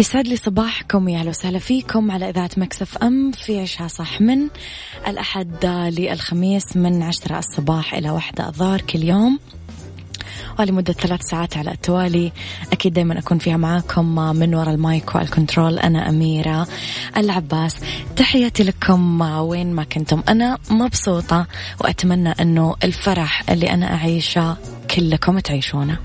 يسعد لي صباحكم يا أهلا وسهلا فيكم على إذاعة Mix FM في عيشها صح من الأحد للخميس من عشرة الصباح إلى واحدة الظهر كل يوم. ولمدة ثلاث ساعات على التوالي. أكيد دايما أكون فيها معاكم من وراء ال mic وال control أنا أميرة العباس. تحياتي لكم وين ما كنتم. أنا مبسوطة وأتمنى أنه الفرح اللي أنا أعيشه كلكم تعيشونه.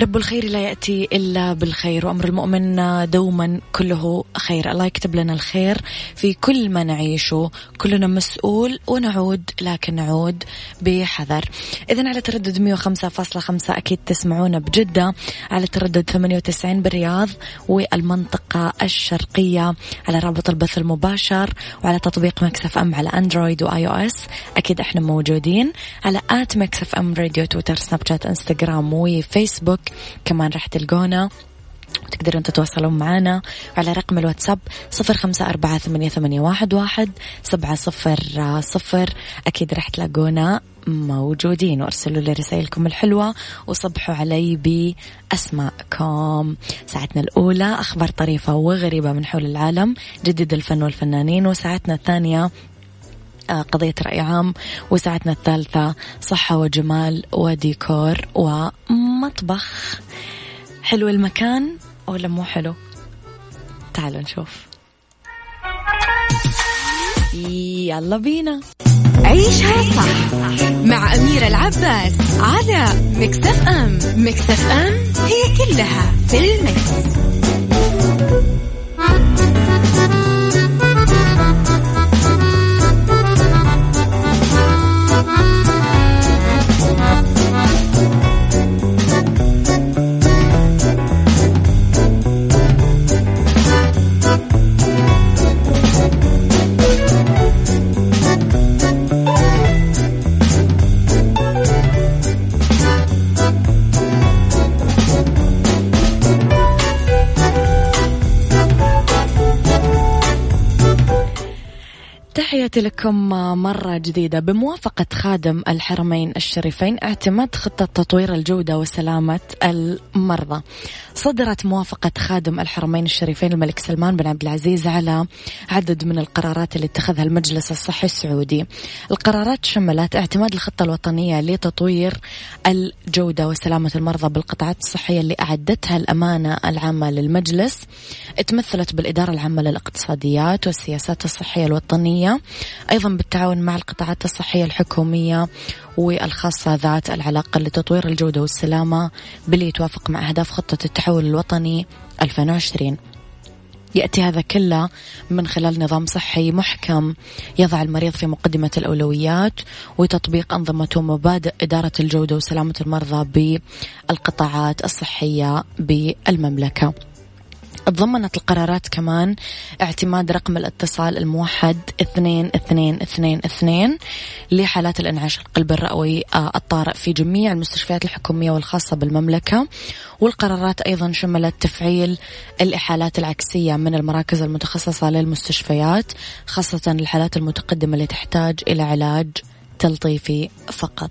رب الخير لا يأتي إلا بالخير وأمر المؤمن دوما كله خير. الله يكتب لنا الخير في كل ما نعيشه. كلنا مسؤول ونعود لكن نعود بحذر. إذا على تردد 105.5 أكيد تسمعونا بجدة. على تردد 98 بالرياض والمنطقة الشرقية. على رابط البث المباشر. وعلى تطبيق Mix FM على أندرويد و iOS. أكيد إحنا موجودين. على at Mix FM Radio تويتر سناب شات إنستغرام وفيسبوك. كمان راح تلقونا. وتقدرون تتواصلون معنا على رقم الواتساب صفر خمسة أربعة ثمانية, ثمانية واحد, واحد سبعة صفر صفر. أكيد راح تلاقونا موجودين. وأرسلوا لي رسائلكم الحلوة وصبحوا علي بأسماءكم. ساعتنا الأولى أخبار طريفة وغريبة من حول العالم جديد الفن والفنانين وساعتنا الثانية قضية رأي عام وساعتنا الثالثة صحة وجمال وديكور ومطبخ. حلو المكان ولا مو حلو؟ تعالوا نشوف. يلا بينا. عيشها صح مع أميرة العباس على مكتف أم مكتف أم هي كلها في المكس. تحياتي لكم مرة جديدة. بموافقة خادم الحرمين الشريفين اعتماد خطة تطوير الجودة وسلامة المرضى. صدرت موافقة خادم الحرمين الشريفين الملك سلمان بن عبد العزيز على عدد من القرارات اللي اتخذها المجلس الصحي السعودي. القرارات شملت اعتماد الخطة الوطنية لتطوير الجودة وسلامة المرضى بالقطاعات الصحية اللي أعدتها الأمانة العامة للمجلس. تمثلت بالإدارة العامة للاقتصاديات والسياسات الصحية الوطنية. أيضا بالتعاون مع القطاعات الصحية الحكومية والخاصة ذات العلاقة لتطوير الجودة والسلامة باللي يتوافق مع أهداف خطة التحول الوطني 2020 يأتي هذا كله من خلال نظام صحي محكم يضع المريض في مقدمة الأولويات وتطبيق أنظمة ومبادئ إدارة الجودة وسلامة المرضى بالقطاعات الصحية بالمملكة. تضمنت القرارات كمان اعتماد رقم الاتصال الموحد اثنين اثنين اثنين اثنين لحالات الانعاش القلبي الرئوي آه، الطارئ في جميع المستشفيات الحكومية والخاصة بالمملكة والقرارات أيضا شملت تفعيل الإحالات العكسية من المراكز المتخصصة للمستشفيات خاصة الحالات المتقدمة اللي تحتاج إلى علاج تلطيفي فقط.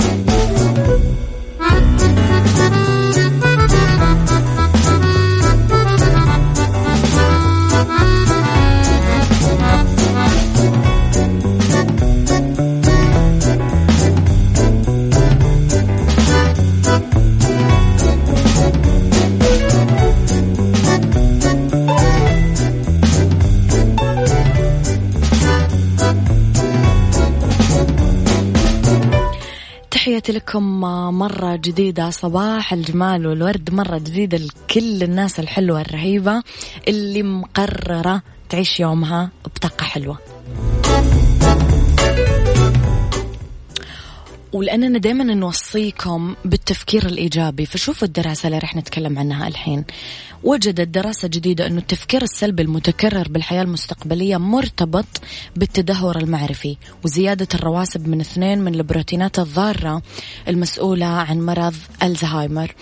لكم مرة جديدة صباح الجمال والورد مرة جديدة لكل الناس الحلوة الرهيبة اللي مقررة تعيش يومها بطاقة حلوة. ولأننا دائما نوصيكم بالتفكير الإيجابي فشوفوا الدراسة اللي رح نتكلم عنها الحين. وجدت دراسة جديدة أنه التفكير السلبي المتكرر بالحياة المستقبلية مرتبط بالتدهور المعرفي وزيادة الرواسب من اثنين من البروتينات الضارة المسؤولة عن مرض الزهايمر.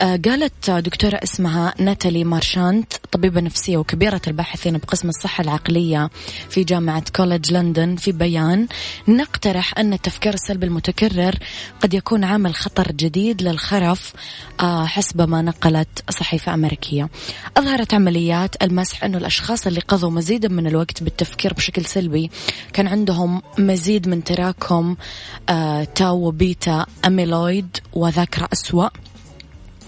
قالت دكتورة اسمها ناتالي مارشانت طبيبة نفسية وكبيرة الباحثين بقسم الصحة العقلية في جامعة كوليدج لندن في بيان نقترح أن التفكير السلبي المتكرر قد يكون عامل خطر جديد للخرف آه، حسب ما نقلت صحيفة أمريكية. أظهرت عمليات المسح أنه الأشخاص اللي قضوا مزيدا من الوقت بالتفكير بشكل سلبي كان عندهم مزيد من تراكم آه، تاو وبيتا أميلويد وذاكرة أسوأ.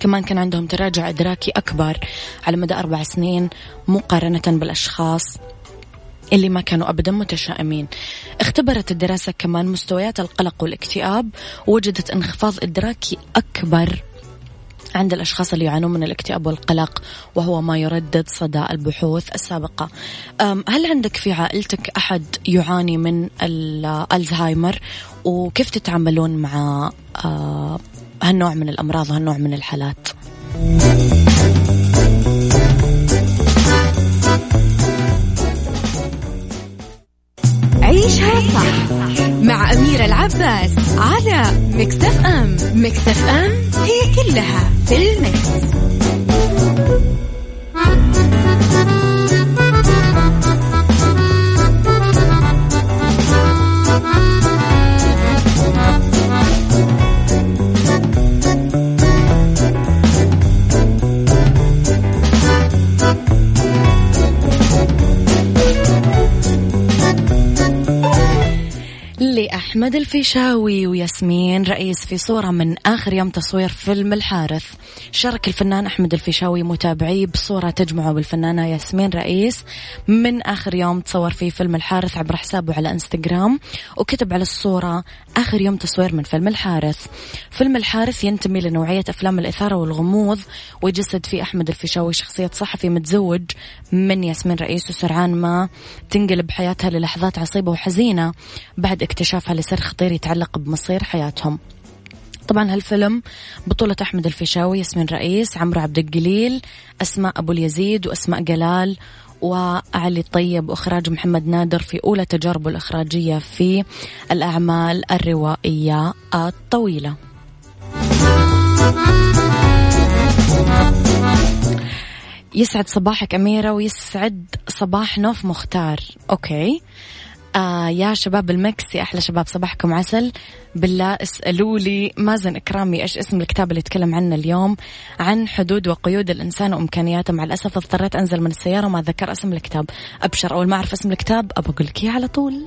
كمان كان عندهم تراجع إدراكي أكبر على مدى أربع سنين مقارنة بالأشخاص اللي ما كانوا أبدا متشائمين. اختبرت الدراسة كمان مستويات القلق والاكتئاب ووجدت انخفاض إدراكي أكبر عند الأشخاص اللي يعانون من الاكتئاب والقلق وهو ما يردد صدى البحوث السابقة. هل عندك في عائلتك أحد يعاني من الزهايمر؟ وكيف تتعاملون مع آه، هالنوع من الأمراض وهالنوع من الحالات عيشها صح مع أميرة العباس على مكتف أم مكتف أم هي كلها في المكس. أحمد الفيشاوي وياسمين رئيس في صورة من آخر يوم تصوير فيلم الحارث. شارك الفنان أحمد الفيشاوي متابعيه بصورة تجمعه بالفنانة ياسمين رئيس. من آخر يوم تصور فيه فيلم الحارث عبر حسابه على إنستغرام وكتب على الصورة آخر يوم تصوير من فيلم الحارث. فيلم الحارث ينتمي لنوعية أفلام الإثارة والغموض ويجسد فيه أحمد الفيشاوي شخصية صحفي متزوج من ياسمين رئيس وسرعان ما تنقلب حياتها للحظات عصيبة وحزينة بعد اكتشافها لسر خطير يتعلق بمصير حياتهم. طبعا هالفيلم بطولة أحمد الفيشاوي ياسمين رئيس عمرو عبد الجليل أسماء أبو اليزيد وأسماء جلال وعلي طيب وإخراج محمد نادر في أولى تجاربه الإخراجية في الأعمال الروائية الطويلة. يسعد صباحك أميرة ويسعد صباح نوف مختار. أوكي. آه يا شباب ال Mix يا أحلى شباب صباحكم عسل. بالله اسألوا لي مازن إكرامي إيش اسم الكتاب اللي يتكلم عنه اليوم؟ عن حدود وقيود الإنسان وإمكانياته. مع الأسف اضطريت أنزل من السيارة وما ذكر اسم الكتاب. أبشر أول ما أعرف اسم الكتاب أبغى أقول لك على طول.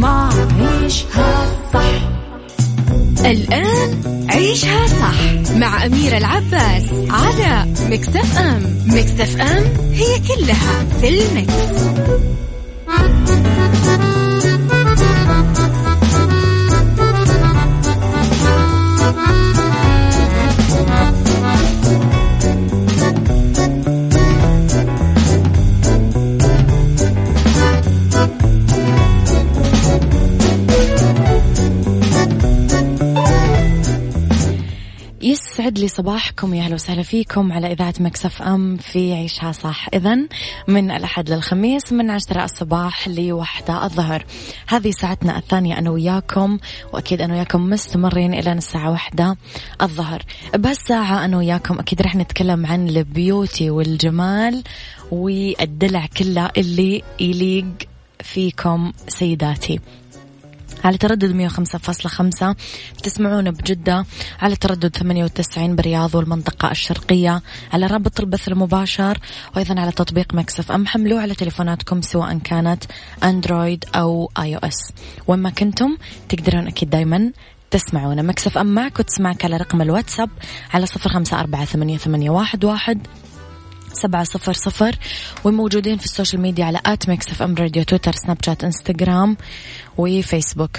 ما عيشها صح الآن عيشها صح مع أميرة العباس على مكتف أم مكتف أم هي كلها في المكس. يسعد لي صباحكم يا أهلا وسهلا فيكم على إذاعة Mix FM في عيشها صح اذا من الأحد للخميس من عشرة الصباح لوحدة الظهر. هذه ساعتنا الثانية أنا وياكم وأكيد أنا وياكم مستمرين إلى الساعة واحدة الظهر. بهالساعة أنا وياكم أكيد رح نتكلم عن ال beauty والجمال والدلع كله اللي يليق فيكم سيداتي. على تردد 105.5 تسمعون بجدة على تردد 98 برياض والمنطقة الشرقية. على رابط البث المباشر وأيضا على تطبيق Mix FM. حملوه على تليفوناتكم سواء كانت أندرويد أو iOS. وين ما كنتم تقدرون أكيد دايما تسمعونا. Mix FM معك وتسمعك على رقم الواتساب على صفر خمسة أربعة ثمانية, واحد. سبعة صفر صفر. وموجودين في السوشيال ميديا على at Mix FM Radio تويتر سناب شات إنستغرام وفيسبوك.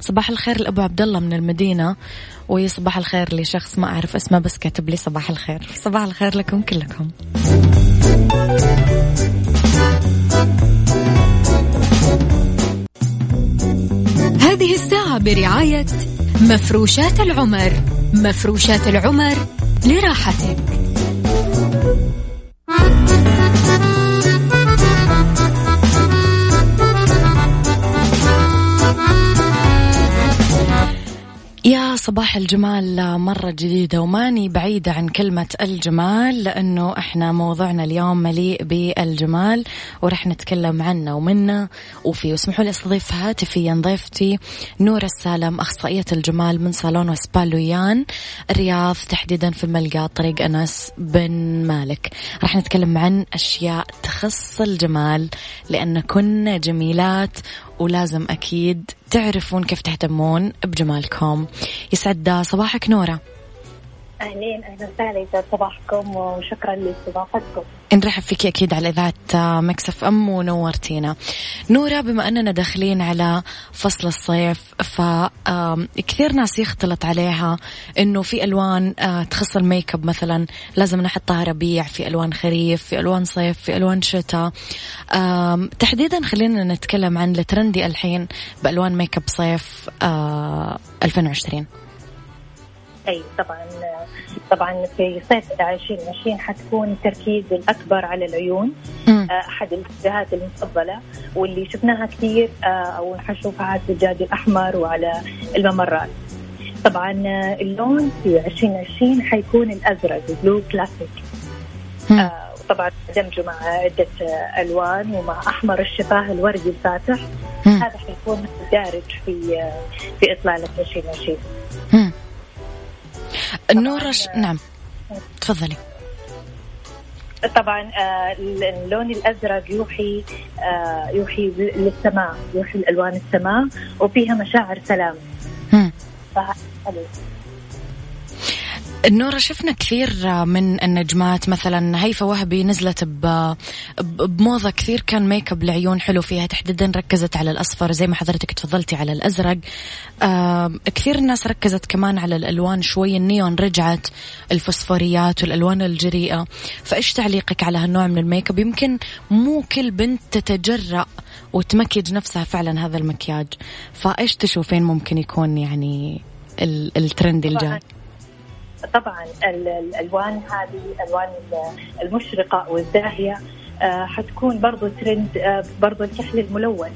صباح الخير لأبو عبد الله من المدينة وصباح الخير لشخص ما أعرف اسمه بس كاتب لي صباح الخير. صباح الخير لكم كلكم. هذه الساعة برعاية مفروشات العمر. مفروشات العمر لراحتك. Thank you. صباح الجمال مرة جديدة وماني بعيدة عن كلمة الجمال لأنه إحنا موضوعنا اليوم مليء بالجمال ورح نتكلم عنه ومنه. وفي واسمحوا لي أستضيف هاتفيا ضيفتي نور السالم أخصائية الجمال من صالون وسبالويان الرياض تحديدا في الملقى طريق أنس بن مالك. رح نتكلم عن أشياء تخص الجمال لأن كنا جميلات ولازم أكيد تعرفون كيف تهتمون بجمالكم. يسعد صباحك نورة. أهلين أهلا وسهلا يسعد صباحكم وشكرا لاستضافتكم. نرحب فيك أكيد على إذاعة Mix FM ونورتينا. نورة بما أننا داخلين على فصل الصيف فكثير ناس يختلط عليها إنه في ألوان آه، تخص الميك اب مثلا لازم نحطها ربيع، في ألوان خريف، في ألوان صيف، في ألوان شتاء. تحديدا خلينا نتكلم عن ال trendy الحين بألوان ميك اب صيف 2020. آه، أي طبعا طبعا في صيف 2020 حتكون التركيز الأكبر على العيون. آه، أحد الاتجاهات المفضلة واللي شفناها كثير آه، أو حنشوفها على السجاد الأحمر وعلى الممرات. طبعا آه، اللون في 2020 حيكون الأزرق blue classic طبعا دمجه مع عدة ألوان ومع أحمر الشفاه الوردي الفاتح. هذا حيكون دارج في في إطلالة 2020 نورش نعم. تفضلي. طبعا آه، اللون الأزرق يوحي آه، يوحي للسماء يوحي الالوان السماء وفيها مشاعر سلام. نورة شفنا كثير من النجمات مثلا هيفا وهبي نزلت بموضة كثير كان ميك اب العيون حلو فيها تحديدا ركزت على الأصفر زي ما حضرتك تفضلتي على الأزرق. كثير الناس ركزت كمان على الألوان شوي النيون رجعت الفوسفوريات والألوان الجريئة. فإيش تعليقك على هالنوع من الميك اب يمكن مو كل بنت تتجرأ وتمكج نفسها فعلا هذا المكياج. فإيش تشوفين ممكن يكون يعني الترند الجاي؟ طبعا الألوان هذه ألوان المشرقة والزاهيه آه، حتكون برضو ترند آه، برضو الكحل الملون.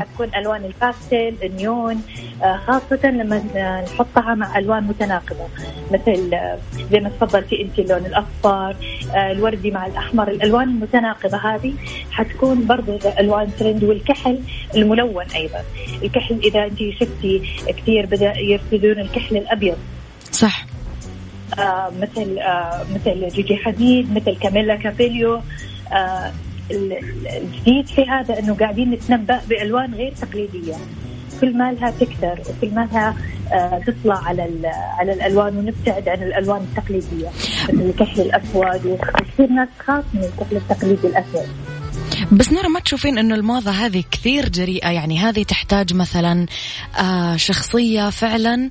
حتكون ألوان الباستل النيون آه، خاصة لما نحطها مع ألوان متناقضة. مثل زي ما تفضلتي انت اللون الأصفر الوردي مع الأحمر. الألوان المتناقضة هذه حتكون برضو ألوان ترند والكحل الملون أيضا. الكحل إذا انت شفتي كثير بدأ يرتدون الكحل الأبيض. صح. مثل آه مثل جيجي حديد مثل كاميلا كابيليو آه الجديد في هذا إنه قاعدين نتنبأ بألوان غير تقليدية. كل ما لها تكثر وكل ما لها آه تطلع على على الألوان ونبتعد عن الألوان التقليدية مثل الكحل الأسود وكثير ناس تخاف من الكحل التقليدي الأسود. بس نورة ما تشوفين إنه الموضة هذه كثير جريئة؟ يعني هذه تحتاج مثلا آه شخصية فعلا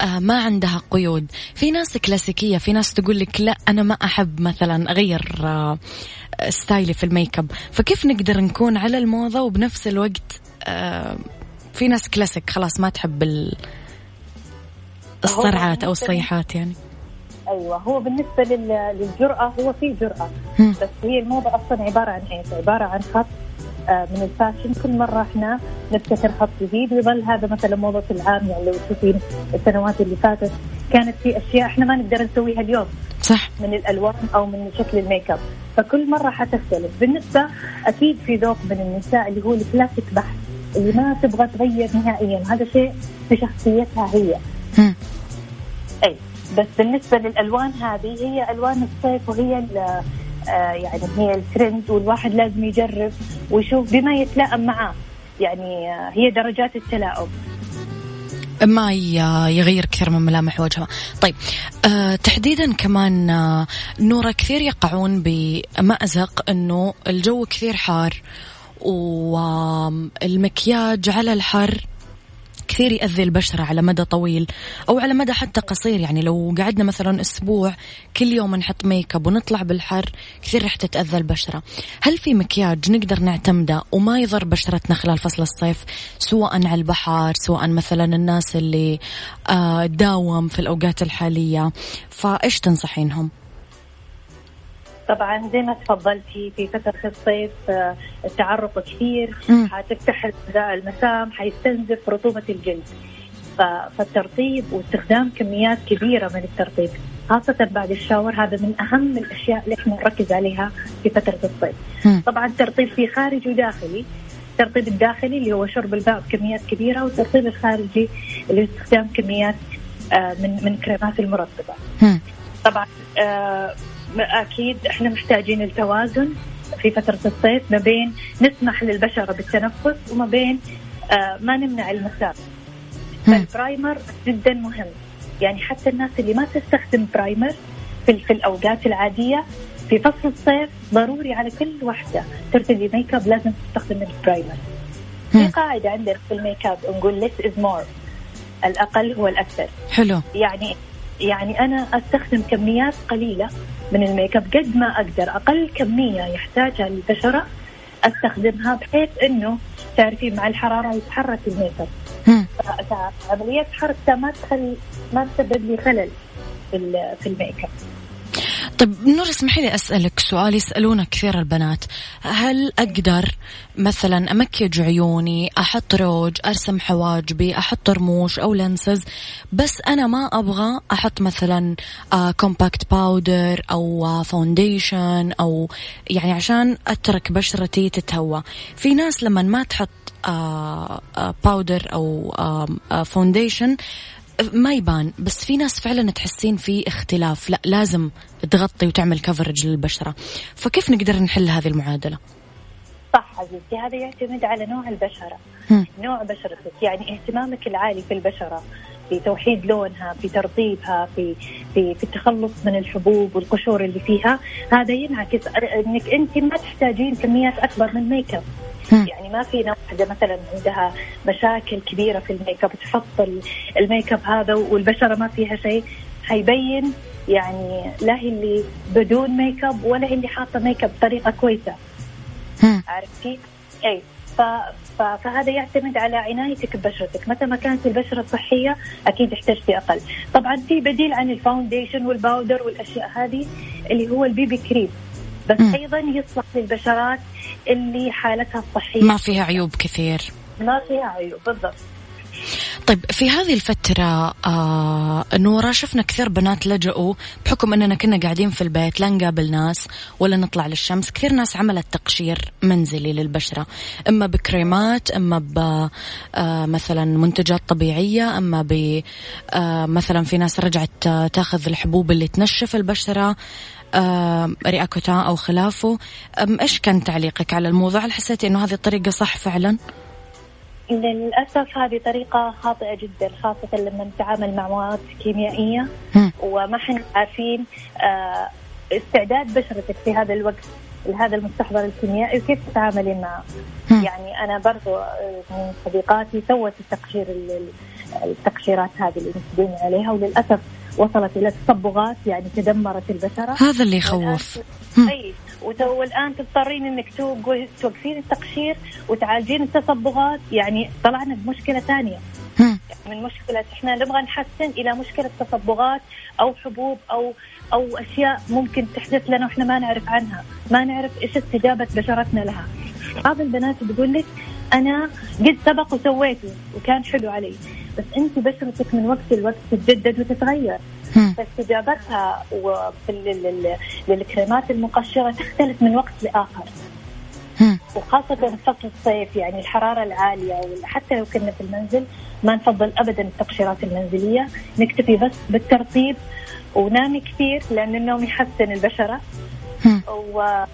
آه ما عندها قيود. في ناس كلاسيكية في ناس تقول لك لا أنا ما أحب مثلا أغير آه style ي في الميك اب فكيف نقدر نكون على الموضة وبنفس الوقت آه في ناس كلاسيك خلاص ما تحب الصرعات أو الصيحات يعني؟ أيوه هو بالنسبة للجرأة هو في جرأة. بس هي الموضه أصلا عبارة عن إيش؟ عبارة عن خط آه، من ال fashion. كل مرة إحنا نبتكر خط جديد ويظل هذا مثلا موضه العام يعني لو تشوفين السنوات اللي فاتت كانت في أشياء إحنا ما نقدر نسويها اليوم. صح. من الألوان أو من شكل الميك أب. فكل مرة حتختلف. بالنسبة أكيد في ذوق من النساء اللي هو الكلاسيك بحت اللي ما تبغى تغير نهائيا. هذا شيء في شخصيتها هي. بس بالنسبة للألوان هذه هي ألوان الصيف وهي آه، يعني هي الترند والواحد لازم يجرب ويشوف بما يتلائم معاه. يعني آه، هي درجات التلاؤم ما يغير كثير من ملامح وجهه. طيب أه تحديدا كمان آه نورة كثير يقعون بمأزق أنه الجو كثير حار والمكياج على الحر كثير يأذي البشرة على مدى طويل أو على مدى حتى قصير. يعني لو قعدنا مثلا أسبوع كل يوم نحط ميك اب ونطلع بالحر كثير رح تتأذى البشرة. هل في مكياج نقدر نعتمده وما يضر بشرتنا خلال فصل الصيف؟ سواء على البحر سواء مثلا الناس اللي آه، داوم في الأوقات الحالية. فإيش تنصحينهم؟ طبعا زي ما تفضلتي في فترة الصيف آه، التعرق كثير حتفتح المسام حيستنزف رطوبة الجلد. فالترطيب واستخدام كميات كبيرة من الترطيب خاصة بعد الشاور هذا من أهم الأشياء اللي إحنا نركز عليها في فترة الصيف. طبعا الترطيب في خارجي وداخلي الترطيب الداخلي اللي هو شرب الماء بكميات كبيرة والترطيب الخارجي اللي هو استخدام كميات آه، من من كريمات المرطبة. طبعا آه، أكيد إحنا محتاجين التوازن في فترة الصيف ما بين نسمح للبشرة بالتنفس وما بين آه ما نمنع المسام فال primer جدا مهم. يعني حتى الناس اللي ما تستخدم primer في, في الأوقات العادية في فصل الصيف ضروري على كل واحدة ترتدي ميك اب لازم تستخدم ال primer. في قاعدة عندنا في الميك اب نقول less is more. الأقل هو الأكثر. حلو. يعني يعني أنا أستخدم كميات قليلة من الميك أب قد ما أقدر. أقل كمية يحتاجها البشرة أستخدمها بحيث إنه تعرفي مع الحرارة يتحرك الميك أب. عمليه حركته ما تخلي ما تسبب لي خلل في الميك أب. طيب نور اسمحي لي أسألك سؤال يسألونه كثير البنات. هل أقدر مثلا امكيج عيوني أحط روج أرسم حواجبي أحط رموش أو lenses بس أنا ما أبغى أحط مثلا compact آه، powder أو foundation آه، أو يعني عشان أترك بشرتي تتهوى. في ناس لما ما تحط powder آه، أو foundation ما يبان بس في ناس فعلا تحسين في اختلاف. لا لازم تغطي وتعمل coverage للبشرة. فكيف نقدر نحل هذه المعادلة؟ صح عزيزتي هذا يعتمد على نوع البشرة. نوع بشرتك يعني اهتمامك العالي في البشرة في توحيد لونها في ترطيبها في في في التخلص من الحبوب والقشور اللي فيها. هذا ينعكس إنك أنت ما تحتاجين كميات أكبر من ميك اب يعني ما في واحدة مثلا عندها مشاكل كبيرة في الميك أب تحط الميك أب هذا والبشرة ما فيها شيء حيبين يعني لا هي اللي بدون ميك أب ولا هي اللي حاطة ميك أب بطريقة كويسة. عرفتي؟ اي ف... ف... فهذا يعتمد على عنايتك ببشرتك. متى ما كانت البشرة صحية أكيد احتجتي أقل. طبعا في بديل عن ال foundation وال powder والأشياء هذه اللي هو ال BB cream. بس م. أيضا يصلح للبشرات اللي حالتها الصحيه ما فيها عيوب كثير. ما فيها عيوب بالضبط. طيب في هذه الفترة آه نورة شفنا كثير بنات لجأوا بحكم أننا كنا قاعدين في البيت لا نقابل ناس ولا نطلع للشمس. كثير ناس عملت تقشير منزلي للبشرة إما بكريمات إما ب آه مثلا منتجات طبيعية إما ب آه مثلا في ناس رجعت تاخذ الحبوب اللي تنشف البشرة. آه رياكوتان أو خلافه. إيش كان تعليقك على الموضوع؟ هل حسيتي أنه هذه الطريقة صح فعلا؟ للأسف هذه طريقة خاطئة جدا خاصة لما نتعامل مع مواد كيميائية. وما إحنا عارفين آه، استعداد بشرتك في هذا الوقت لهذا المستحضر الكيميائي وكيف تتعاملين معه يعني أنا برضو آه، من صديقاتي سوت التقشير التقشيرات هذه اللي متدين عليها وللأسف وصلت إلى تصبغات يعني تدمرت البشرة. هذا اللي يخوف. أي والآن تضطرين إنك توقفين التقشير وتعالجين التصبغات. يعني طلعنا بمشكلة ثانية. من مشكلة إحنا نبغى نحسن إلى مشكلة تصبغات أو حبوب أو أو أشياء ممكن تحدث لنا وإحنا ما نعرف عنها، ما نعرف إيش استجابة بشرتنا لها. بعض البنات تقول لك أنا قد سبق وسويته وكان حلو علي، بس أنت بشرتك من وقت لوقت تتجدد وتتغير. فاستجابتها للكريمات المقشرة تختلف من وقت لآخر. وخاصة في فصل الصيف يعني الحرارة العالية حتى لو كنا في المنزل ما نفضل أبدا التقشيرات المنزلية. نكتفي بس بالترطيب ونامي كثير لأن النوم يحسن البشرة. و...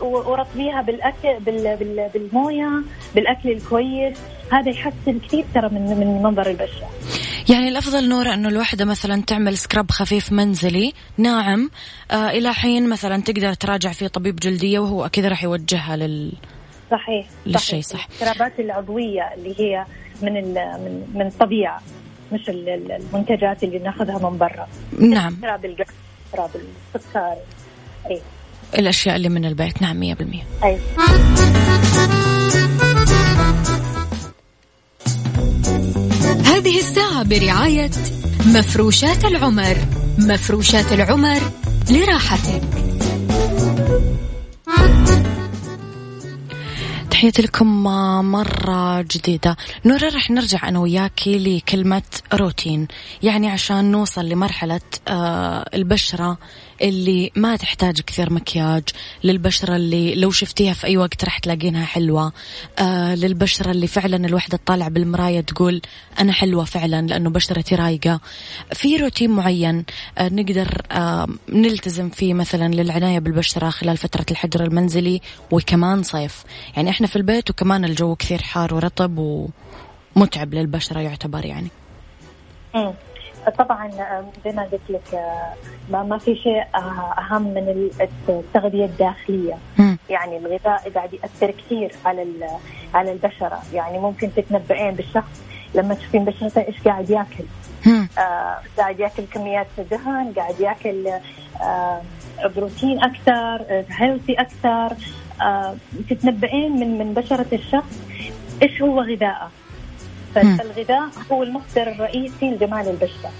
ورطبيها بالاكل بال... بال... بالموية بالأكل الكويس. هذا يحسن كثير ترى من من منظر البشرة. يعني الأفضل نورة انه الوحدة مثلا تعمل سكراب خفيف منزلي. ناعم آه إلى حين مثلا تقدر تراجع فيه طبيب جلدية وهو أكيد راح يوجهها لل صحيح للشيء صح. السكرابات العضوية اللي هي من من من الطبيعه مش المنتجات اللي ناخذها من برا. نعم. سكراب القلب سكراب السكر. اي الأشياء اللي من البيت. نعم 100% أي. هذه الساعة برعاية مفروشات العمر. مفروشات العمر لراحتك. تحياتي لكم مرة جديدة. نورا رح نرجع أنا وياكي لكلمة روتين. يعني عشان نوصل لمرحلة آه، البشرة اللي ما تحتاج كثير مكياج للبشرة اللي لو شفتيها في أي وقت راح تلاقينها حلوة. آه للبشرة اللي فعلا الوحدة تطالع بالمراية تقول أنا حلوة فعلا لأنه بشرتي رايقة. في روتين معين آه نقدر آه نلتزم فيه مثلا للعناية بالبشرة خلال فترة الحجر المنزلي وكمان صيف. يعني إحنا في البيت وكمان الجو كثير حار ورطب ومتعب للبشرة يعتبر يعني. طبعا زي ما قلت لك آه، ما, ما في شيء آه، أهم من التغذية الداخلية. يعني الغذاء قاعد يأثر كثير على على البشرة. يعني ممكن تتنبئين بالشخص لما تشوفين بشرته إيش قاعد يأكل. آه قاعد يأكل كميات دهن قاعد يأكل آه بروتين أكثر healthy أكثر. آه تتنبئين من من بشرة الشخص إيش هو غذائه. فالغذاء هو المصدر الرئيسي لجمال البشرة.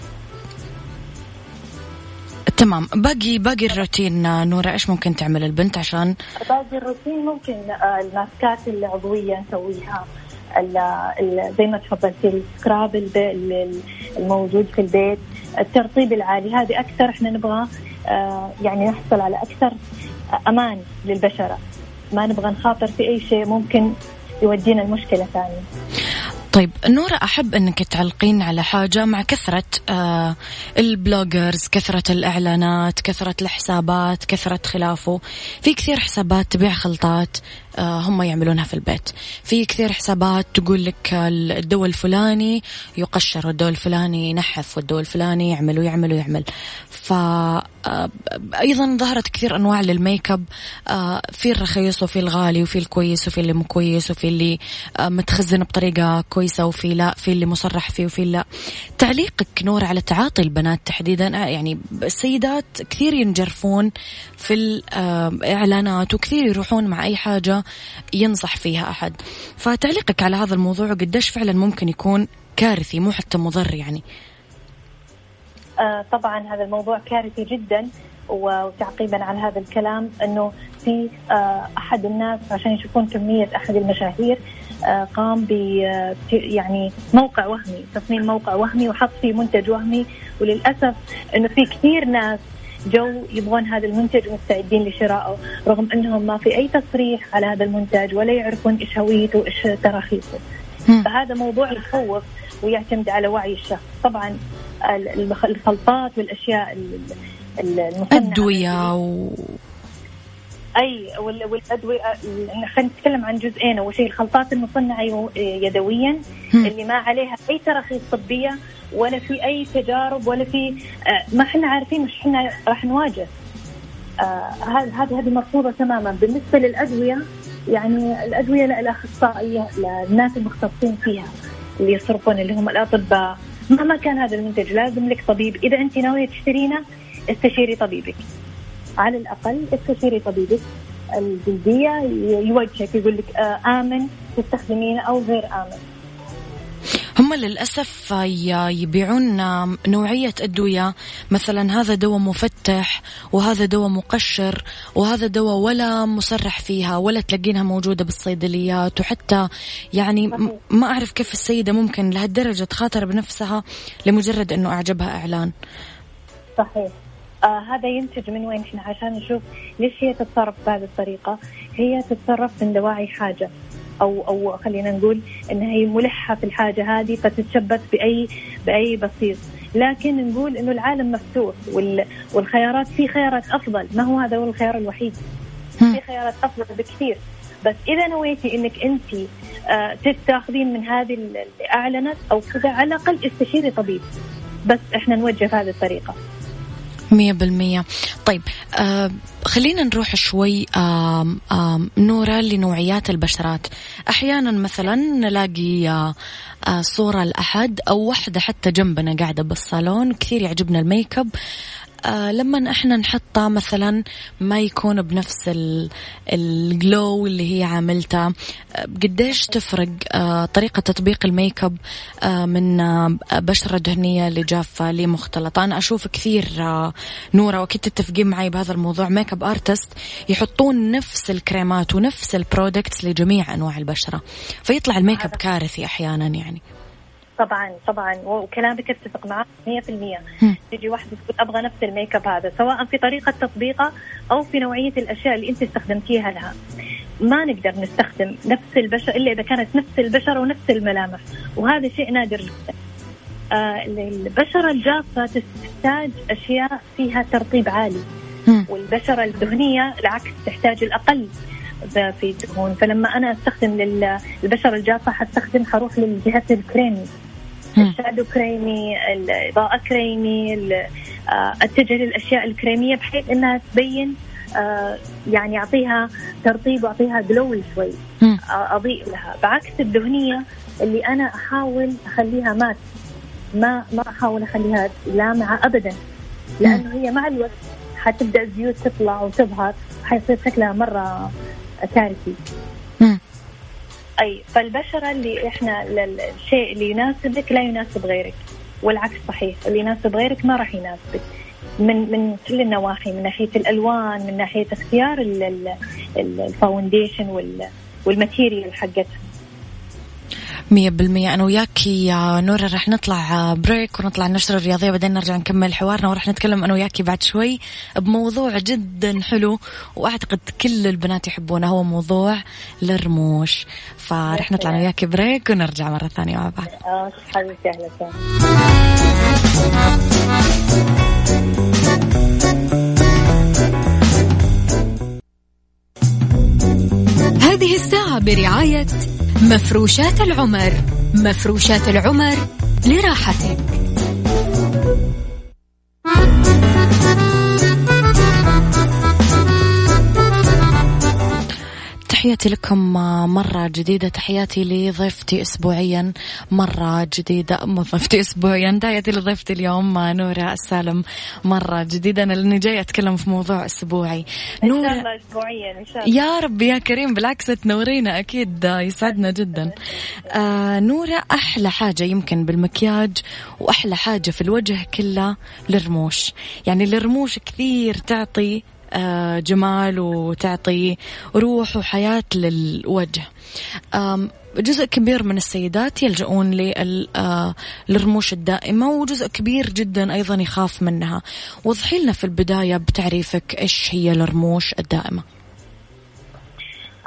تمام. باقي باقي الروتين نورة إيش ممكن تعمل البنت عشان؟ باقي الروتين ممكن آه، الماسكات العضوية نسويها زي ما تفضلتي ال scrub الموجود في البيت الترطيب العالي. هذه أكثر إحنا نبغى آه، يعني نحصل على أكثر أمان للبشرة. ما نبغى نخاطر في أي شيء ممكن يودينا المشكلة ثانية. طيب نورة أحب أنك تعلقين على حاجة مع كثرة آه البلوجرز كثرة الإعلانات كثرة الحسابات كثرة خلافه. في كثير حسابات تبيع خلطات آه، هم يعملونها في البيت. في كثير حسابات تقول لك الدواء الفلاني يقشر والدواء الفلاني ينحف والدواء الفلاني يعمل ويعمل ويعمل. ف أيضا ظهرت كثير أنواع للميك أب. آه، في الرخيص وفي الغالي وفي الكويس وفي اللي مو كويس وفي اللي متخزن بطريقة كويسة وفي لا في اللي مصرح فيه وفي لا. تعليقك نور على تعاطي البنات تحديدا. يعني السيدات كثير ينجرفون في الإعلانات وكثير يروحون مع أي حاجة ينصح فيها أحد. فتعليقك على هذا الموضوع قديش فعلا ممكن يكون كارثي مو حتى مضر يعني. آه طبعا هذا الموضوع كارثي جدا وتعقيبا على هذا الكلام إنه في آه أحد الناس عشان يشوفون كمية أحد المشاهير قام ب يعني موقع وهمي تصميم موقع وهمي وحط فيه منتج وهمي. وللأسف إنه في كثير ناس جو يبغون هذا المنتج ومستعدين لشرائه رغم إنهم ما في أي تصريح على هذا المنتج ولا يعرفون إيش هويته وإيش تراخيصه. فهذا موضوع يخوف ويعتمد على وعي الشخص. طبعا الخلطات والأشياء المصنعه أدوية و... أي والأدوية خلينا نتكلم عن جزئين. أول شيء الخلطات المصنعة يدويا اللي ما عليها أي تراخيص طبية ولا في أي تجارب ولا في آه، ما إحنا عارفين مش إحنا راح نواجه. آه، هذه هذه هذه مرفوضة تماما. بالنسبة للأدوية يعني الأدوية الاخصائيه للناس المختصين فيها اللي يصرفون اللي هم الأطباء مهما كان هذا المنتج لازم لك طبيب. إذا أنت ناوية تشترينه استشيري طبيبك. على الأقل استشيري طبيبك. الجلدية يوجهك يقول لك آه، آمن تستخدمينه أو غير آمن. هم للأسف يبيعون نوعية أدوية. مثلا هذا دواء مفتح وهذا دواء مقشر وهذا دواء ولا مصرح فيها ولا تلاقينها موجودة بالصيدليات وحتى يعني ما أعرف كيف السيدة ممكن لهالدرجة تخاطر بنفسها لمجرد أنه أعجبها إعلان. صحيح. آه هذا ينتج من وين؟ إحنا عشان نشوف ليش هي تتصرف بهذه الطريقة. هي تتصرف من دواعي حاجة. أو أو خلينا نقول انها هي ملحة في الحاجة هذه فتتشبث بأي بأي بسيط لكن نقول إنه العالم مفتوح والخيارات في خيارات أفضل. ما هو هذا هو الخيار الوحيد؟ في خيارات أفضل بكثير. بس إذا نويتي إنك أنت آه تتاخذين من هذه اللي اعلنت أو كذا على الأقل استشيري طبيب. بس إحنا نوجه بهذه الطريقة. مية بالمية. طيب آه خلينا نروح شوي آه آه نورة لنوعيات البشرات. أحيانا مثلا نلاقي آه آه صورة لأحد أو وحدة حتى جنبنا قاعدة بالصالون كثير يعجبنا ال make up لما إحنا نحطه مثلا ما يكون بنفس ال glow اللي هي عاملته. آه قديش تفرق آه طريقة تطبيق ال make up آه من آه بشرة دهنية لجافة لمختلطة أنا أشوف كثير آه نورة وأكيد تتفقين معي بهذا الموضوع. make up artist يحطون نفس الكريمات ونفس ال products لجميع أنواع البشرة فيطلع ال make up كارثي أحيانا يعني. طبعا طبعا. وكلامك اتفق معك 100% تجي واحدة تقول أبغى نفس ال make up هذا سواء في طريقة تطبيقه أو في نوعية الأشياء اللي أنت استخدمتيها لها. ما نقدر نستخدم نفس البشره إلا إذا كانت نفس البشره ونفس الملامح وهذا شيء نادر جدا. آه البشرة الجافة تحتاج أشياء فيها ترطيب عالي. والبشرة الدهنيه العكس تحتاج الأقل في الدهون فلما أنا أستخدم للبشره الجافة حستخدم حروح للجهة الكريمي الشادو كريمي الإضاءة كريمي آه، اتجه للأشياء الكريمية بحيث إنها تبين آه، يعني أعطيها ترطيب وأعطيها جلو شوي. آه، أضيء لها. بعكس الدهنية اللي أنا أحاول أخليها مات ما ما أحاول أخليها لامعة أبدا. لأنه هي مع الوقت حتبدأ الزيوت تطلع وتظهر حيصير شكلها مرة كارثي أي فالبشرة اللي إحنا الشيء اللي يناسبك لا يناسب غيرك والعكس صحيح اللي يناسب غيرك ما راح يناسبك. من من كل النواحي من ناحية الألوان من ناحية اختيار ال foundation وال material حقتها. مية بالمية. أنا وياكي يا نورة رح نطلع break ونطلع النشرة الرياضية بعدين نرجع نكمل حوارنا. ورح نتكلم أنا وياكي بعد شوي بموضوع جدا حلو وأعتقد كل البنات يحبونه هو موضوع الرموش. فرح نطلع أنا وياكي break ونرجع مرة ثانية مع بعض. آه حبيبتي أهلا هذه الساعة برعاية مفروشات العمر. مفروشات العمر لراحتك. تحياتي لكم مرة جديدة. تحياتي لضيفتي أسبوعيا مرة جديدة ضيفتي أسبوعيا تحياتي لضيفتي اليوم نورة السالم. مرة جديدة أنا لأني جاي أتكلم في موضوع أسبوعي. نورة إن شاء الله أسبوعيا إن شاء الله. يا رب يا كريم بالعكس تنورينا أكيد يسعدنا جدا. آه نورة أحلى حاجة يمكن بالمكياج وأحلى حاجة في الوجه كله الرموش يعني الرموش كثير تعطي آه، جمال وتعطي روح وحياة للوجه. جزء كبير من السيدات يلجؤون للرموش الدائمة وجزء كبير جدا أيضا يخاف منها. وضحي لنا في البداية بتعريفك إيش هي الرموش الدائمة.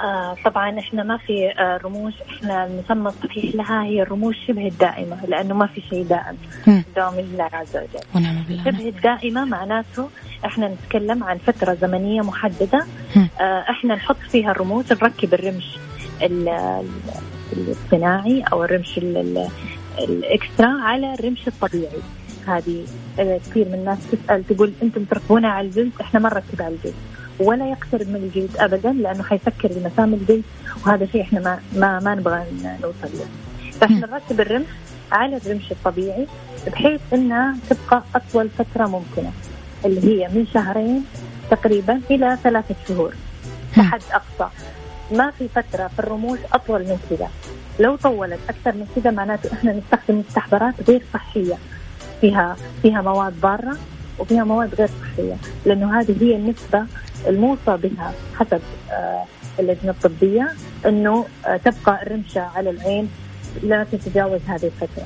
آه طبعا إحنا ما في آه رموش إحنا المسمى الصحيح لها هي الرموش شبه الدائمة لأنه ما في شيء دائم. دوام الله عز وجل ونعم بالله. شبه الدائمة معناته إحنا نتكلم عن فترة زمنية محددة. آه إحنا نحط فيها الرموش نركب الرمش الصناعي أو الرمش الإكسترا على الرمش الطبيعي. هذه كثير من الناس تسأل تقول أنتم تركبونها على الجلد؟ إحنا ما نركب على الجلد. ولا يقترب من الجلد ابدا لأنه حيسكر المسام الجلد وهذا شيء إحنا ما ما, ما نبغى نوصل له. فإحنا نركب الرمش على الرمش الطبيعي بحيث إنها تبقى أطول فترة ممكنة اللي هي من شهرين تقريبا إلى ثلاثة شهور كحد أقصى. ما في فترة في الرموش أطول من كذا. لو طولت أكثر من كذا معناته إحنا نستخدم مستحضرات غير صحية. فيها فيها مواد ضاره وفيها مواد غير صحية لأنه هذه هي النسبة الموصى بها حسب آه، اللجنة الطبية إنه آه، تبقى الرمشة على العين لا تتجاوز هذه الفترة.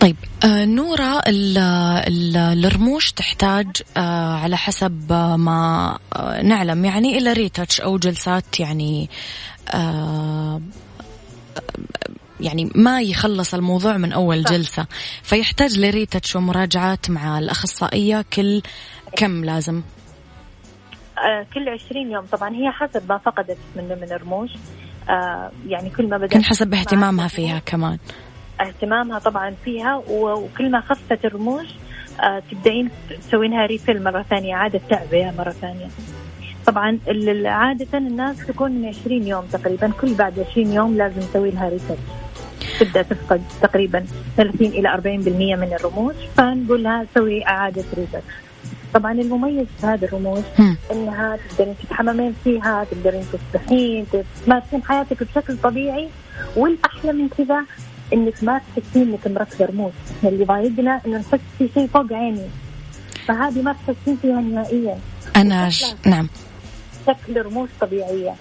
طيب آه نورة الرموش تحتاج آه على حسب ما آه نعلم يعني إلى ريتاتش أو جلسات يعني آه يعني ما يخلص الموضوع من أول جلسة. فيحتاج لريتاتش ومراجعات مع الأخصائية كل كم لازم؟ آه كل 20 يوم. طبعا هي حسب ما فقدت منه من الرموش آه يعني كل ما بدأت حسب اهتمامها فيها كمان. اهتمامها طبعا فيها. وكل ما خفت الرموش آه تبدأين تسوينها refill مرة ثانية إعادة تعبئة مرة ثانية. طبعا عادة الناس تكون من 20 يوم تقريبا. كل بعد 20 يوم لازم نسوي لها recharge تبدأ تفقد تقريبا 30 إلى 40% من الرموش فنقول لها سوي إعادة recharge طبعا المميز في هذه الرموش إنها تقدرين تتحممين فيها تقدرين تسبحين تمارسين حياتك بشكل طبيعي. والأحلى من كذا إنك ما تحسين إنك مركبه رموش اللي ضايقنا إنه نحس في شيء فوق عيني. فهذه ما تحسين فيها نهائيا. أنا ش... نعم. شكل رموش طبيعية.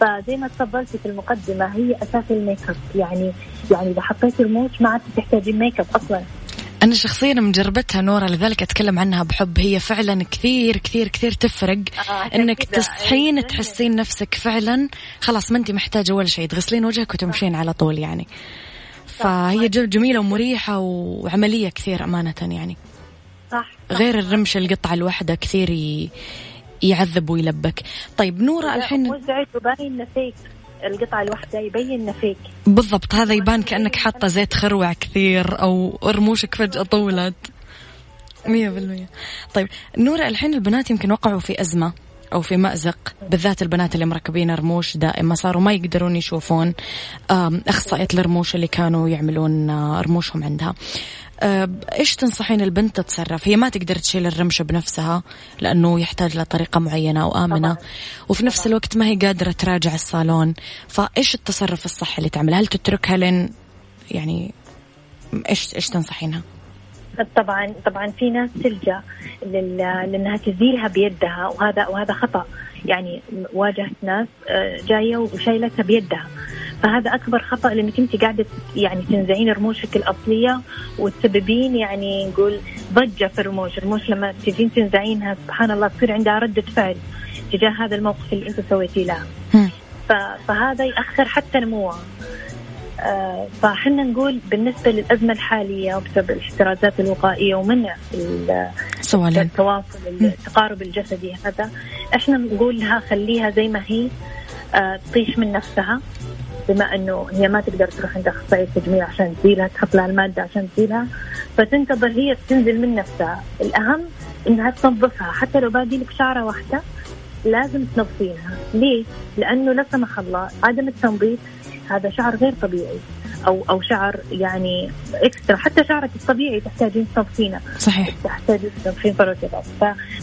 فزي ما تفضلتي في المقدمة هي أساس ال make up. يعني يعني إذا حطيتي رموش ما عاد تحتاجين make up أصلا. أنا شخصيا مجربتها نورة لذلك أتكلم عنها بحب. هي فعلا كثير كثير كثير تفرق. آه إنك تصحين تحسين نفسك فعلا. خلاص ما أنت محتاجة ولا شيء. تغسلين وجهك وتمشين على طول يعني. فهي جميلة ومريحة وعملية كثير أمانة يعني. صح, صح. غير الرمش القطعة الواحدة كثير يعذب ويلبك. طيب نورة الحين مزعج وباين نفيك القطعة الواحدة يبين نفيك بالضبط هذا يبان كأنك حاطة زيت خروع كثير أو رموشك فجأة طولت. مية بالمية. طيب نورة الحين البنات يمكن وقعوا في أزمة أو في مأزق بالذات البنات اللي مركبين رموش دائما صاروا ما يقدرون يشوفون أخصائية الرموش اللي كانوا يعملون آه، رموشهم عندها. إيش تنصحين البنت تتصرف؟ هي ما تقدر تشيل الرمشة بنفسها لأنه يحتاج لطريقة معينة وامنه طبعا. وفي نفس. الوقت ما هي قادرة تراجع الصالون، فإيش التصرف الصح اللي تعمله؟ هل تتركها لين يعني إيش إيش تنصحينها؟ طبعا طبعا في ناس تلجأ لأنها تزيلها بيدها وهذا وهذا خطأ يعني واجهت ناس آه، جاية وشايلتها بيدها فهذا أكبر خطأ لأنك أنت قاعدة يعني تنزعين رموشك الأصلية وتسببين يعني نقول ضجة في الرموش، الرموش لما تجين تنزعينها سبحان الله تصير عندها ردة فعل تجاه هذا الموقف اللي أنت سويتيه لها. فهذا يأخر حتى نموها. آه فحنا نقول بالنسبة للأزمة الحالية وبسبب الاحترازات الوقائية ومنع التواصل التقارب الجسدي هذا إحنا نقول لها خليها زي ما هي آه تطيش من نفسها. بما أنه هي ما تقدر تروح عند اخصائي تجميل عشان تزيلها تحط لها المادة عشان تزيلها فتنتظر هي تنزل من نفسها. الأهم إنها تنظفها. حتى لو باقي لك شعرة واحدة لازم تنظفينها. ليه؟ لأنه لا سمح الله عدم التنظيف هذا شعر غير طبيعي. أو أو شعر يعني اكسترا حتى شعرك الطبيعي تحتاجين تنظفينه صحيح. تحتاجين تنظفين فروتات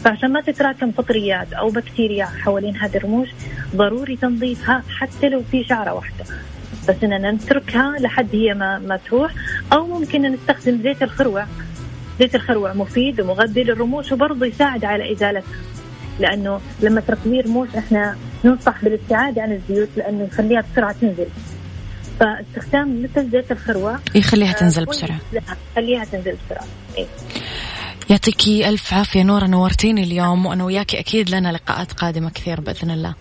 فعشان ما تتراكم فطريات أو بكتيريا حوالين هذه الرموش ضروري تنظيفها حتى لو في شعرة واحدة. بس إننا نتركها لحد هي ما ما تروح. أو ممكن نستخدم زيت الخروع. زيت الخروع مفيد ومغذي للرموش وبرضه يساعد على إزالتها. لأنه لما تركبي رموش إحنا ننصح بالابتعاد عن الزيوت لأنه يخليها بسرعة تنزل. فاستخدام مثل زيت الخروع يخليها آه، تنزل بسرعة. خليها تنزل بسرعة. إيه؟ يعطيكي ألف عافية. نورة نورتيني اليوم وأنا وياكي أكيد لنا لقاءات قادمة كثير بإذن الله.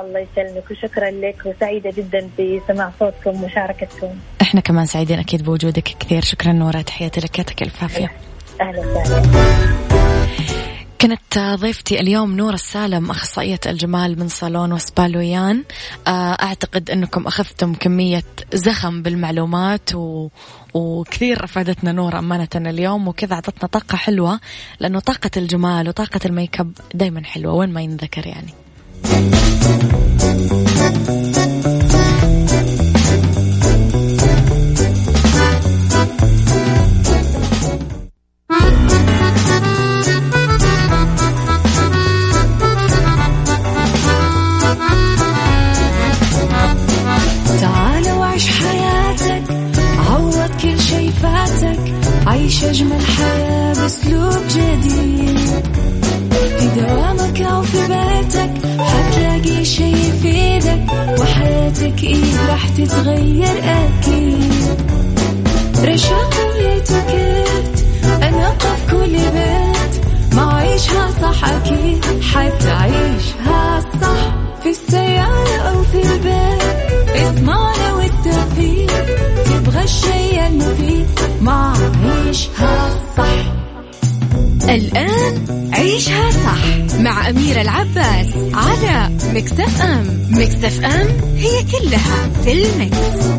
الله يسلمك وشكرا لك وسعيدة جدا بسماع صوتكم ومشاركتكم. إحنا كمان سعيدين أكيد بوجودك كثير. شكرا نورة تحياتي لك يعطيك ألف عافية. أهلا وسهلا. كانت ضيفتي اليوم نور السالم أخصائية الجمال من صالون وسبالويان. آه، أعتقد أنكم أخذتم كمية زخم بالمعلومات و... وكثير أفادتنا نور أمانة اليوم وكذا أعطتنا طاقة حلوة لأنه طاقة الجمال وطاقة الميك أب دايما حلوة وين ما ينذكر يعني. كلها في ال mix.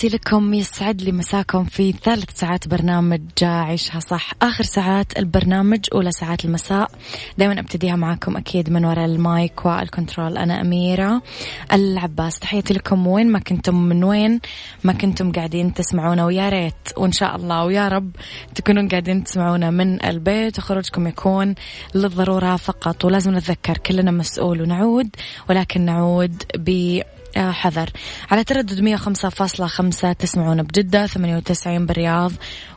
تحياتي لكم يسعد لي مساكم في ثالث ساعات برنامج عيشها صح. آخر ساعات البرنامج أولى ساعات المساء. دائما أبتديها معاكم أكيد من وراء ال mic وال control. أنا أميرة العباس. تحياتي لكم. وين ما كنتم من وين ما كنتم قاعدين تسمعونا ويا ريت وإن شاء الله ويا رب تكونون قاعدين تسمعونا من البيت. وخروجكم يكون للضرورة فقط ولازم نتذكر كلنا مسؤول ونعود ولكن نعود ب حذر. على تردد 105.5 تسمعون بجدة 98 بالرياض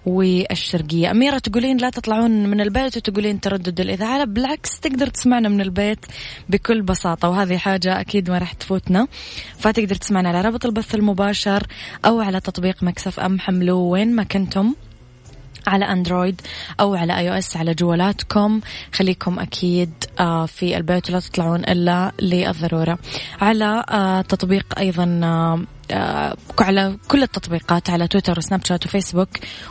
والشرقية. أميرة تقولين لا تطلعون من البيت وتقولين تردد الإذاعة. بالعكس تقدر تسمعنا من البيت بكل بساطة وهذه حاجة أكيد ما راح تفوتنا. فتقدر تسمعنا على رابط البث المباشر أو على تطبيق Mix FM حملوه وين ما كنتم. على Android أو على iOS على جوالاتكم. خليكم أكيد آه، في البيت ولا تطلعون إلا للضرورة. على آه، تطبيق أيضا آه، على كل التطبيقات على تويتر وسناب شات وفيسبوك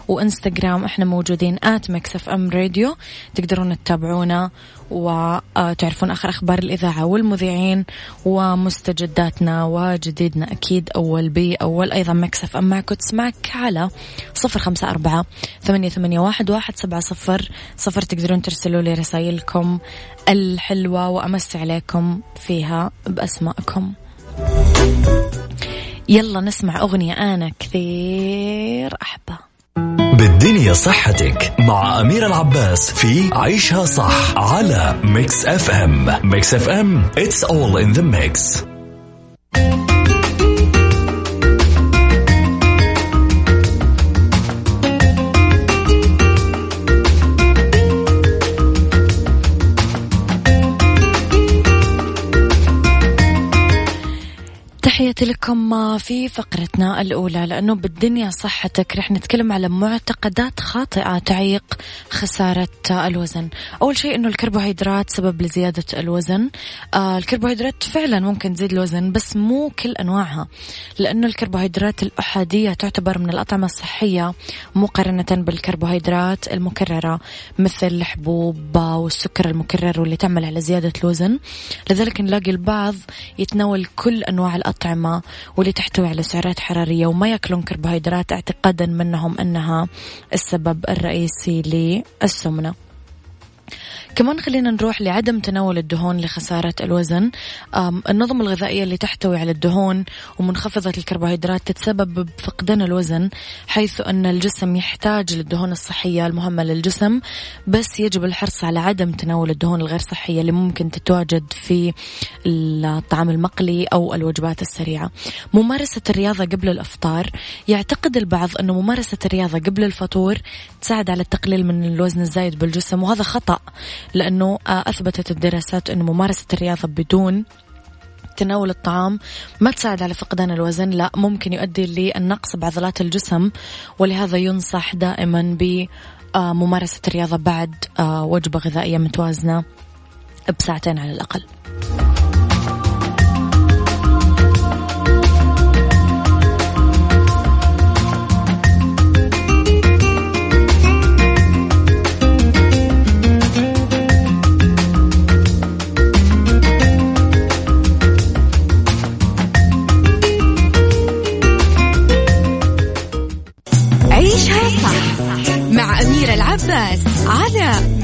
وإنستغرام. إحنا موجودين at Mix FM Radio. تقدرون تتابعونا وتعرفون آخر أخبار الإذاعة والمذيعين ومستجداتنا وجديدنا أكيد. أول بأول أيضا Mix FM معك. وتسمعك على صفر خمسة أربعة ثمانية, ثمانية واحد, واحد سبعة صفر. صفر تقدرون ترسلوا لي رسائلكم الحلوة وأمسي عليكم فيها بأسمائكم. يلا نسمع أغنية أنا كثير أحبها. بالدنيا صحتك مع أميرة العباس في عيشها صح على Mix FM Mix FM it's all in the mix. تحياتي لكم في فقرتنا الأولى لأنه بالدنيا صحتك رح نتكلم على معتقدات خاطئة تعيق خسارة الوزن. أول شيء أنه الكربوهيدرات سبب لزيادة الوزن. آه الكربوهيدرات فعلا ممكن تزيد الوزن بس مو كل أنواعها لأنه الكربوهيدرات الأحادية تعتبر من الأطعمة الصحية مقارنة بالكربوهيدرات المكررة مثل الحبوب والسكر المكرر واللي تعمل على زيادة الوزن. لذلك نلاقي البعض يتناول كل أنواع الأطعمة. الأطعمة واللي تحتوي على سعرات حرارية وما يأكلون كربوهيدرات اعتقادا منهم أنها السبب الرئيسي للسمنة. كمان خلينا نروح لعدم تناول الدهون لخسارة الوزن. النظم الغذائية اللي تحتوي على الدهون ومنخفضة الكربوهيدرات تتسبب بفقدان الوزن حيث أن الجسم يحتاج للدهون الصحية المهمة للجسم بس يجب الحرص على عدم تناول الدهون الغير صحية اللي ممكن تتواجد في الطعام المقلي أو الوجبات السريعة. ممارسة الرياضة قبل الأفطار يعتقد البعض أنه ممارسة الرياضة قبل الفطور تساعد على التقليل من الوزن الزايد بالجسم وهذا خطأ. لأنه آه، أثبتت الدراسات أنه ممارسة الرياضة بدون تناول الطعام ما تساعد على فقدان الوزن. لا ممكن يؤدي للنقص بعضلات الجسم ولهذا ينصح دائما بممارسة الرياضة بعد آه، وجبة غذائية متوازنة بساعتين على الأقل.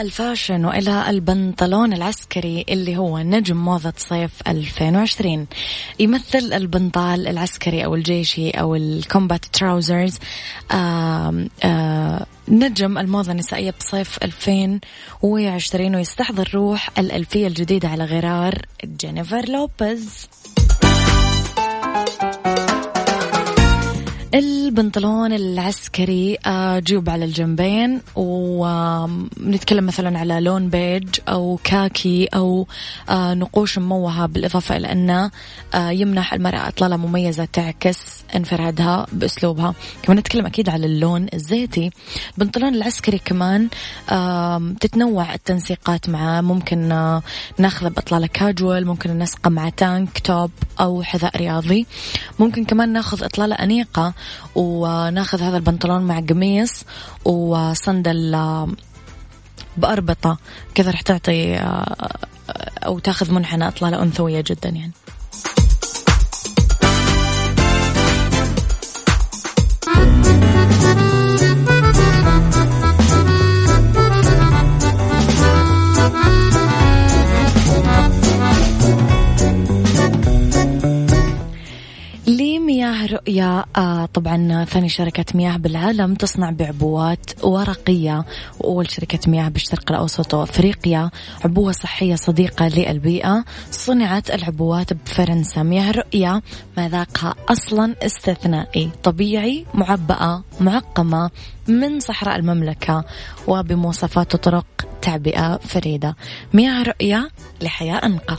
ال fashion وإلى البنطلون العسكري اللي هو نجم موضة صيف 2020 يمثل البنطال العسكري أو الجيشي أو ال combat trousers نجم الموضة النسائية بصيف 2020 ويستحضر روح الألفية الجديدة على غرار جينيفر لوبيز. البنطلون العسكري آه، جيوب على الجنبين ونتكلم مثلا على لون بيج أو كاكي أو آه، نقوش مموهة بالإضافة إلى أنه آه، يمنح المرأة إطلالة مميزة تعكس انفرادها بأسلوبها. كمان نتكلم أكيد على اللون الزيتي. البنطلون العسكري كمان تتنوع التنسيقات معه. ممكن ناخذه بإطلالة كاجوال ممكن نسقه مع تانك توب أو حذاء رياضي. ممكن كمان ناخذ إطلالة أنيقة. وناخذ هذا البنطلون مع قميص وصندل آه، بأربطة. كذا رح تعطي آه، أو تاخذ منحنى إطلالة أنثوية جدا يعني. رؤيا آه طبعا ثاني شركة مياه بالعالم تصنع بعبوات ورقية وأول شركة مياه بالشرق الأوسط وأفريقيا عبوة صحية صديقة للبيئة. صنعت العبوات بفرنسا. مياه رؤيا مذاقها أصلا استثنائي طبيعي معبأة معقمة من صحراء المملكة وبمواصفات وطرق تعبئة فريدة. مياه رؤيا لحياة أنقى.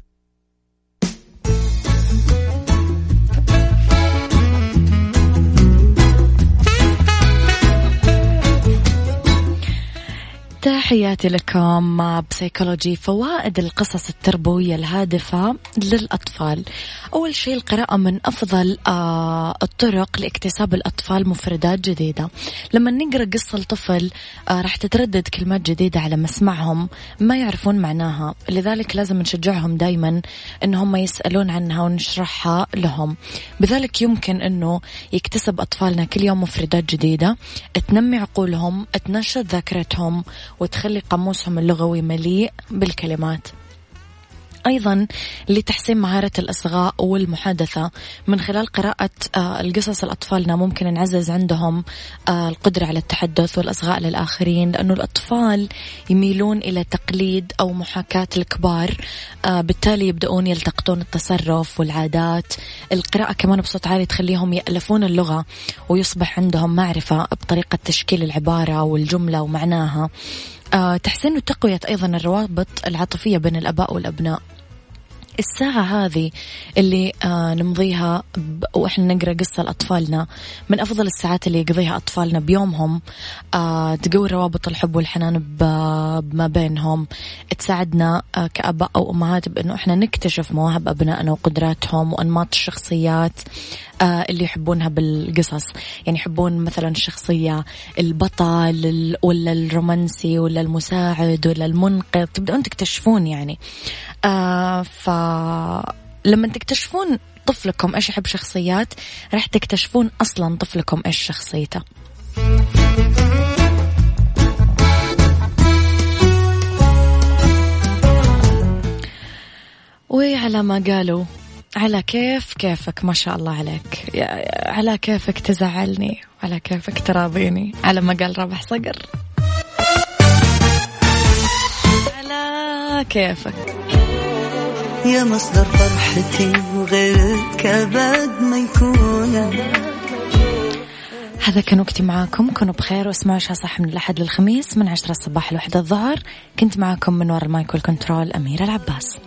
تحياتي لكم بسيكولوجي فوائد القصص التربوية الهادفة للأطفال. أول شيء القراءة من أفضل آه الطرق لاكتساب الأطفال مفردات جديدة. لما نقرأ قصة لطفل آه راح تتردد كلمات جديدة على مسمعهم ما يعرفون معناها. لذلك لازم نشجعهم دايما أنهم يسألون عنها ونشرحها لهم. بذلك يمكن أنه يكتسب أطفالنا كل يوم مفردات جديدة تنمي عقولهم تنشط ذاكرتهم قاموسهم اللغوي مليء بالكلمات. أيضا لتحسين مهارة الإصغاء والمحادثة. من خلال قراءة آه، القصص لأطفالنا ممكن نعزز عندهم آه، القدرة على التحدث والإصغاء للآخرين لأنه الأطفال يميلون إلى تقليد أو محاكاة الكبار آه، بالتالي يبدأون يلتقطون التصرف والعادات. القراءة كمان بصوت عالي تخليهم يألفون اللغة ويصبح عندهم معرفة بطريقة تشكيل العبارة والجملة ومعناها. تحسين وتقوية أيضا الروابط العاطفية بين الآباء والأبناء. الساعة هذه اللي آه نمضيها وإحنا نقرأ قصة لأطفالنا من أفضل الساعات اللي يقضيها أطفالنا بيومهم آه تقوي روابط الحب والحنان بما بينهم. تساعدنا آه كأباء أو أمهات بأنه إحنا نكتشف مواهب أبنائنا وقدراتهم وأنماط الشخصيات. آه اللي يحبونها بالقصص. يعني يحبون مثلا الشخصية البطل ولا الرومانسي ولا المساعد ولا المنقذ. تبدأون تكتشفون يعني. آه فلما تكتشفون طفلكم إيش يحب شخصيات راح تكتشفون أصلا طفلكم إيش شخصيته. وعلى ما قالوا. على كيف كيفك ما شاء الله عليك. على كيفك تزعلني على كيفك تراضيني على ما قال رابح صقر. على كيفك. يا مصدر فرحتي وغيرك أبد ما يكون. هذا كان وقتي معاكم. كونوا بخير واسمعوا عشاء صح من الأحد للخميس من عشرة الصباح لوحدة الظهر. كنت معاكم من وراء المايك والكنترول أميرة العباس.